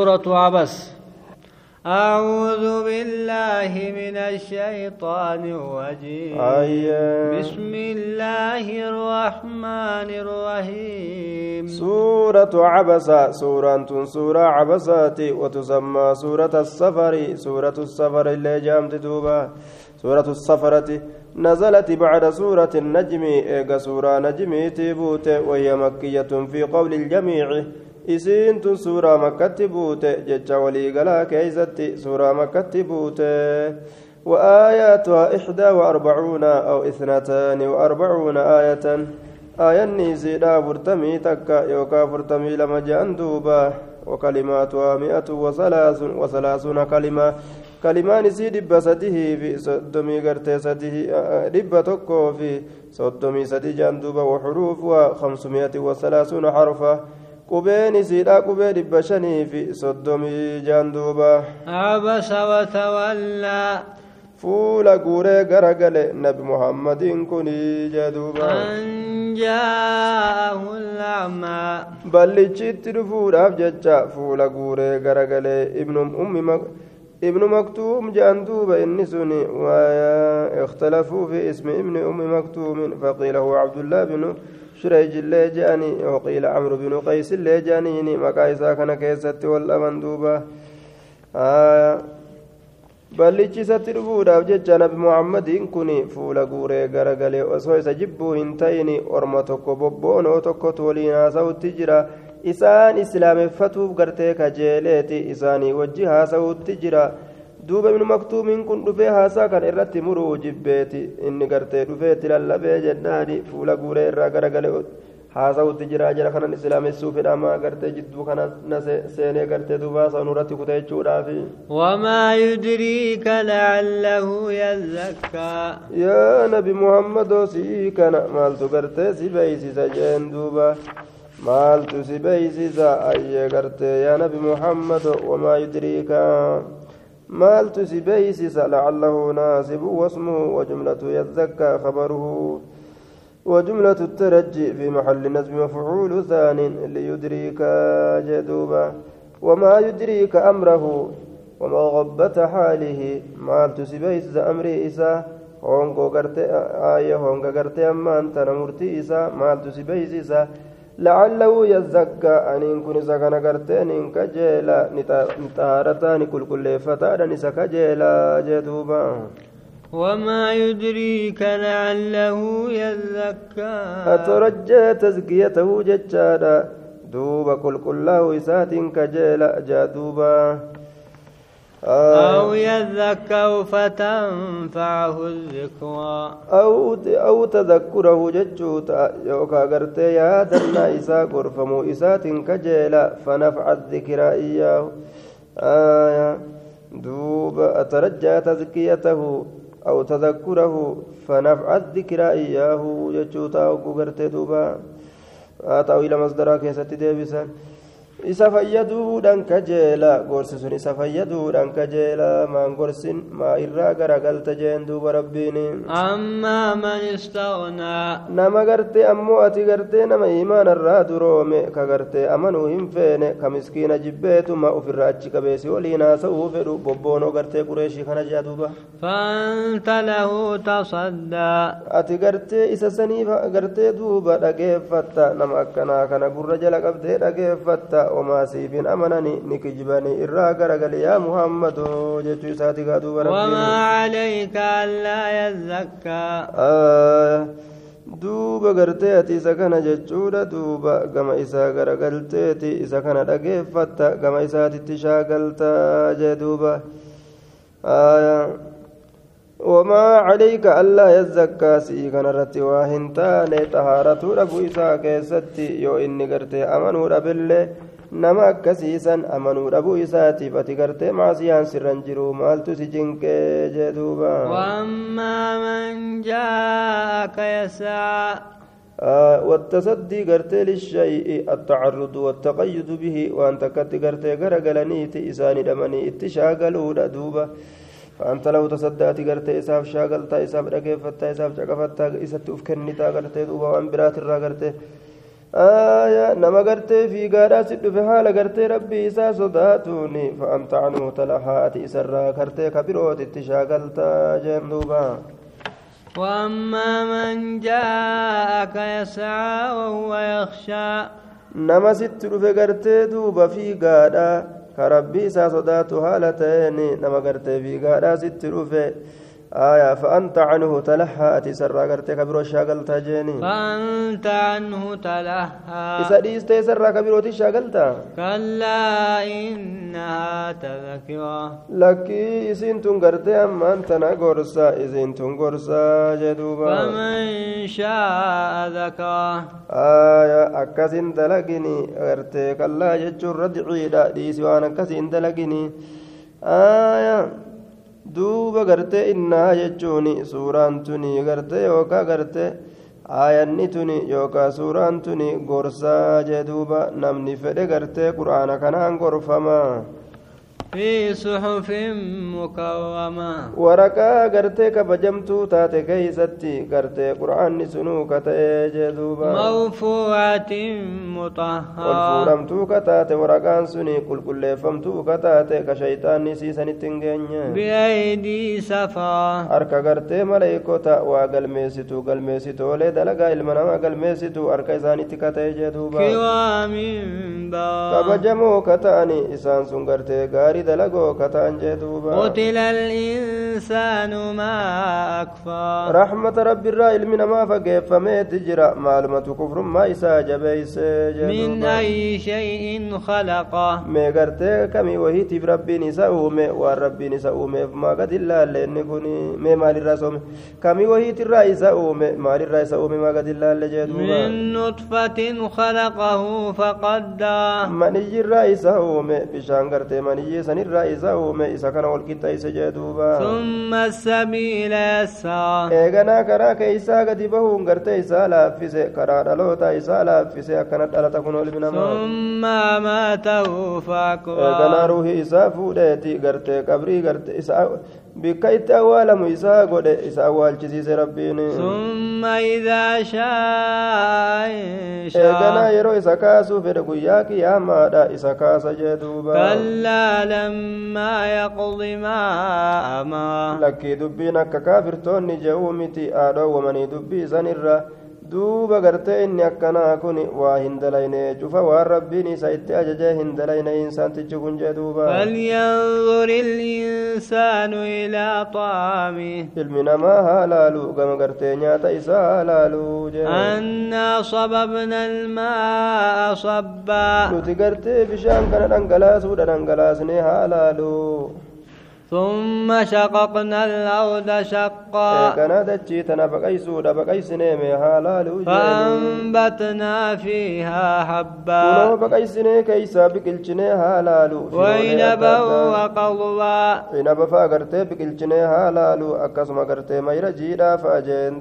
سورة عبس. أعوذ بالله من الشيطان الرجيم. آية بسم الله الرحمن الرحيم. سورة عبس سورة سورة عبسات وتسمى سورة السفر سورة السفر اللي جامت دوبا. سورة السفرة نزلت بعد سورة النجم إيجا سورة نجمي تبوت وهي مكية في قول الجميع. Isiin tun suuraa makkatti buute jecha waliigalaa keeysatti suuraa makkatti buute. وآياتها إحدى وأربعون أو اثنتان وأربعون آية آية نيسيدا فرتمي تكا يوكا فرتمي لما جاءن دوبا وكلماتها مئة وثلاث وثلاثون كلمة كلمان سي دب في صدمي قرتي سده دب تكو في صدمي سدي جندوبا وحروفها خمسمائة وثلاثون حرفا qubeen isiidha qubee dhibba shanii fi soddomii jaan duuba abasa watawallaa fuula guuree gara gale nabi muhammadiin kun jee duuba anjaahu lamaa ballichitti dhufuudhaaf jecha fuula guuree gara gale ibnu maktuum jaan duuba inni sun اختلفوا في اسم ابن أم مكتوم فقيل هو عبد الله بن شريج اللي جاني وقيل عمرو بن قيس اللي جانيني مقايسا كان كيست والأمن دوبا آه jecha nabi muhammadiin kun fuula guuree garagalee osoo isa jibbuu hin ta'ini orma tokko bobboonoo tokkotu waliin haasa'utti jira isaan islaameffatuuf gartee kajeeleeti isaanii wajji haasa'utti jira duuba ibnu maktuumiin kun dhufee haasaa kan irratti muruu jibbeeti inni gartee dhufeetti lallabee jennaani fuula guuree irraa garagale haasa'utti jira jira kanan islaamessuu fedhama gartee jidduu kana na seenee gartee duuba haasa'u irratti kutee jechuudhaafi wamaa yudriika lacallahu yazakkaa yaa nabi muhammadoo sii kana maaltu gartee si beeysisa jeen duuba maaltu si beeysisa ayyee gartee yaa nabi muhammado wamaa yudriika مالت سبيسس لعله ناسب واسمه وجملة يذكى خبره. وجملة الترجي في محل نسب مفعول ثان ليدريك جدوبا وما يدريك أمره وما غبة حاله. مالت سبيسس أمري إسا. هونغو غرتي آية هونغو غرتي أما أنت نمرتي إسا. مالت سبيسس لعله يزكى. أن كن سكن قرتين كجيلا. نطهارتان كل كل فتاة نسا كجيلا جدوبا وما يدريك لعله يزكى. أترجى تزكيته ججادا دوبا كل كله إسات كجيلا. جدوبا أو يذكر فتنفعه الذكرى. أو أو تذكره ججوتا يوكا غرتي يا دنا إسا غرفمو إسات كجيلا فنفع الذكرى إياه. آية دوب أترجى تزكيته أو تذكره فنفع الذكرى إياه. ججوتا وغرتي دوبا. أتاو إلى مصدرها كيست ديبسان. Isa fayyaduudhaan kajeela gorsi sun isa fayyaduudhaan kajeela maan gorsin maa irraa garagalta jeen duuba rabbiin أما من استغنى nama gartee ammoo ati gartee nama imaanarraa duroome ka gartee amanuu hin feene ka miskiina jibbeetuma ofirraa achi qabeesi waliin haasa'uu fedhu bobboonoo gartee qureeshii kana jea duuba فأنت له تصدى ati gartee isa saniif gartee duuba dhageeffatta nama akkanaa kana gurra jala qabdee dhageeffatta وما سيفين أمنني نكجبني إرا غرغل يا محمد جتو ساتي غادو وما عليك ألا يزكى آه duuba gartee ati isa kana jechuudha duuba gama isaa garagalteeti isa kana dhageeffatta gama isaatitti shaagalta jee duuba wamaa calayka allaa yazzakkaa si'ii kanarratti waa hin taane xahaaratuu dhabuu isaa keessatti yoo inni gartee amanuu dhabillee nama akkasiisan amanuu dhabuu isaatiif ati gartee maasiyaan sirran jiru maaltu si jinqee jee duuba? وأما من جاءك يسعى والتصدي قرتي للشيء التعرض والتقيد به وأنت كت قرتي قرقلنيتي إساني دمني اتشاقلوا دوبا فأنت لو تصدأت قرتي إساف شاقلتا إساف رقيفتا إساف شقفتا إسات أفكنتا قرتي دوبا وأن برات الرا قرتي آية نما قرتي في قارا سد في حال قرتي ربي إسا صداتوني فأنت عنه تلحات إسرا كرتي كبيروت اتشاقلتا جندوبا وأما من جاءك يسعى وهو يخشى. نما ست في قرتي دوبا في قارا كربي إسا صداتو حالتين نما قرتي في قارا ست في آية فأنت عنه تلهى. أتي سرى قرتي كبيرو شاغل تاجيني فأنت عنه تلهى. إسا ديستي سرى كبيرو تشاغل كلا إنها تذكرة. لكي إسين تنقرتي أما أنت نقرسا. إسين تنقرسا جدوبا. فمن شاء ذكره. آية أكسين دلقني قرتي كلا جتشور ردعي ديسي وأنا أكسين دلقني آية duuba gartee innaa jechuun suuraan tuni gartee yookaan gartee aayanni tuni yookaan suuraan tuni gorsaa jee duuba namni fedhe gartee quraana kanaan gorfama. في صحف مكرمة. ورقا غرتي كبجمتو تاتي كيستي. غرتي قرآن سنو كتاي جدوبا مرفوعة مطهرة. والفورمتو كتاتي ورقان سني كل كل فمتو كتاتي كشيطان نسيسن التنجنيا بأيدي maleeykota waa galmeessitu galmeessitoolee dalagaa ilma namaa galmeessitu harka isaanitti kata'e jee duuba كرام بررة kabajamoo kata'ani isaan sun gartee kata'an jee duuba قتل الإنسان ما أكفر رحمة رب الرا ilmi namaa fageeffameeti jira maalumatu kufrummaa isaa jabeeyse jee من duuba أي شيء خلقه gartee kamii wahiitiif rabbiin isa uume waan rabbiin isa uumeef maa gad illaalle inni kun mee maalirraa soome kamii wahiitirraa isa uume maalirraa isa uume maa gad illaalle jee duuba من نطفة خلقه فقدر maniyyirraa isa uume bishaan gartee maniyyii sanirraa isa uume isa kana walqixxeeyse jee duuba ثم السبيل يسر eeganaa karaa keeysaa gadi bahuun gartee isaa laaffise karaa dhaloota isaa laaffise akkana dhalata kun ilmi namaa ثم ماته eeganaa فأكبر ruuhii isaa fuudheeti gartee qabrii gartee isa bikka itti awwaalamu isaa godhe isa awwaalchisiise rabbiin ثم إذا شاء eeganaa أنشر yeroo isa kaasuu fedhe guyyaa qiyaamaadha isa kaasa jee duuba كلا لما يقض ما أمر lakkii dubbiin akka kaafirtoonni je'uu miti haadhoowwamanii dubbii sanirra duuba gartee inni akkanaa kun waa hin dalayne cufa waan rabbiin isa itti ajajee hin dalayne insaantichi kun jee duuba فلينظر الإنسان إلى طعامه ilmi namaa haa laalu gama gartee nyaata isaa haa laalu jee أنا صببنا الماء صبا nuti gartee bishaan kana dhangalaasuudha dhangalaasnee haa laalu ثم شققنا الأرض شقا. فأنبتنا فيها حبا. وينبا وقضبا وينبا فأقرتي بكلتشني هالالو أكاس ما قرتي ما يرجيدا فأجين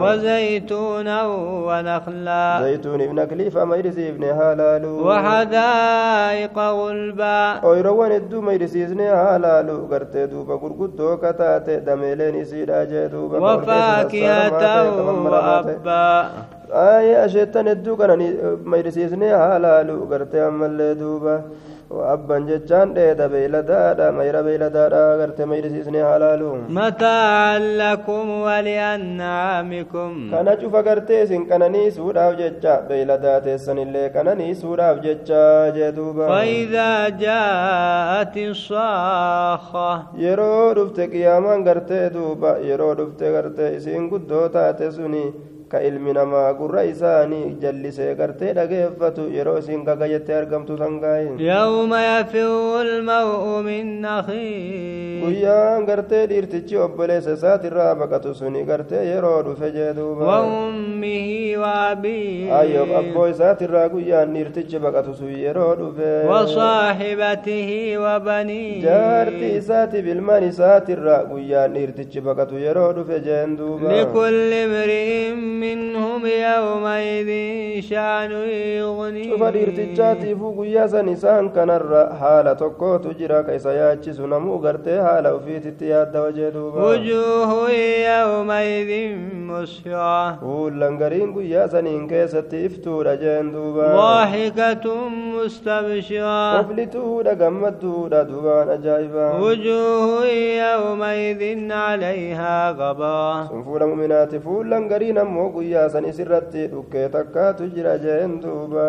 وزيتونا ونخلا. زيتون ابن كليفة ما ابن هالالو وحدائق غلبا. ويروان الدو ما ابن هالالو gartee duuba gurguddoo kataate dameeleen isiidha jee duuba وفاكهة وأبا aayee asheettan hedduu kana mayrisiisnee haa laalu gartee ammallee duuba abban jechaan dheeda beeyladaadha mayra beeyladaadha gartee mayrisiisnee haa laalu متاعا لكم ولأنعامكم kana cufa gartee isin qananiisuudhaaf jecha beeyladaa teessanillee qananiisuudhaaf jecha jee duuba فإذا جاءت الصاخة yeroo dhufte qiyaamaan gartee duuba yeroo dhufte gartee isiin guddoo taate suni ka ilmi namaa gurra isaanii jallisee gartee dhageeffatu yeroo isiin gagajettee argamtu sangaayin يوم يفر المرء من guyyaan gartee dhiirtichi obboleessa isaatirraa baqatu suni gartee yeroo dhufe jee duuba وأمه وأبيه ayyoof abboo isaatirraa guyyaan dhiirtichi baqatu sun yeroo dhufe وصاحبته وبنيه isaatiif ilmaan isaatirraa guyyaan dhiirtichi baqatu yeroo dhufe jeen duuba لكل امرئ منهم يومئذ شأن يغني. شوف الارتجاتي فوق يا زنسان كان الرا حالة تكو تجرى كيس ياتشي سنمو غرتي حالة وفي تتياد وجدوبا وجوه يومئذ مسفعة ولنغرين قيا زنين كيس تفتور جندوبا ضاحكة مستبشرة قفلتو لقمتو لدوبان أجايبا وجوه يومئذ عليها غبا سنفور مؤمنات فولا غرينا مو guyyaa san isirratti dhukkee takkaatu jira jeen duuba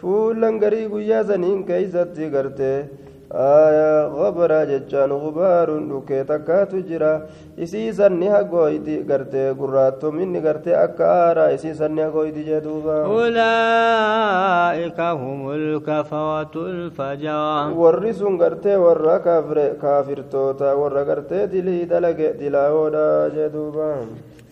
fuullan garii guyyaa saniin keeysatti garte ayaa gabra jechaan gubaaruun dhukkee takkaatu jira. Isiisan ni hagoyti gartee gurraattominni gartee akka aaraa isiisan ni hagoyti jedhuuba ulaa'ika humul kafawatul fajara. Warri sun gartee warra kaafirtoota warra gartee dilii dalage dilaawoodha jedhuuba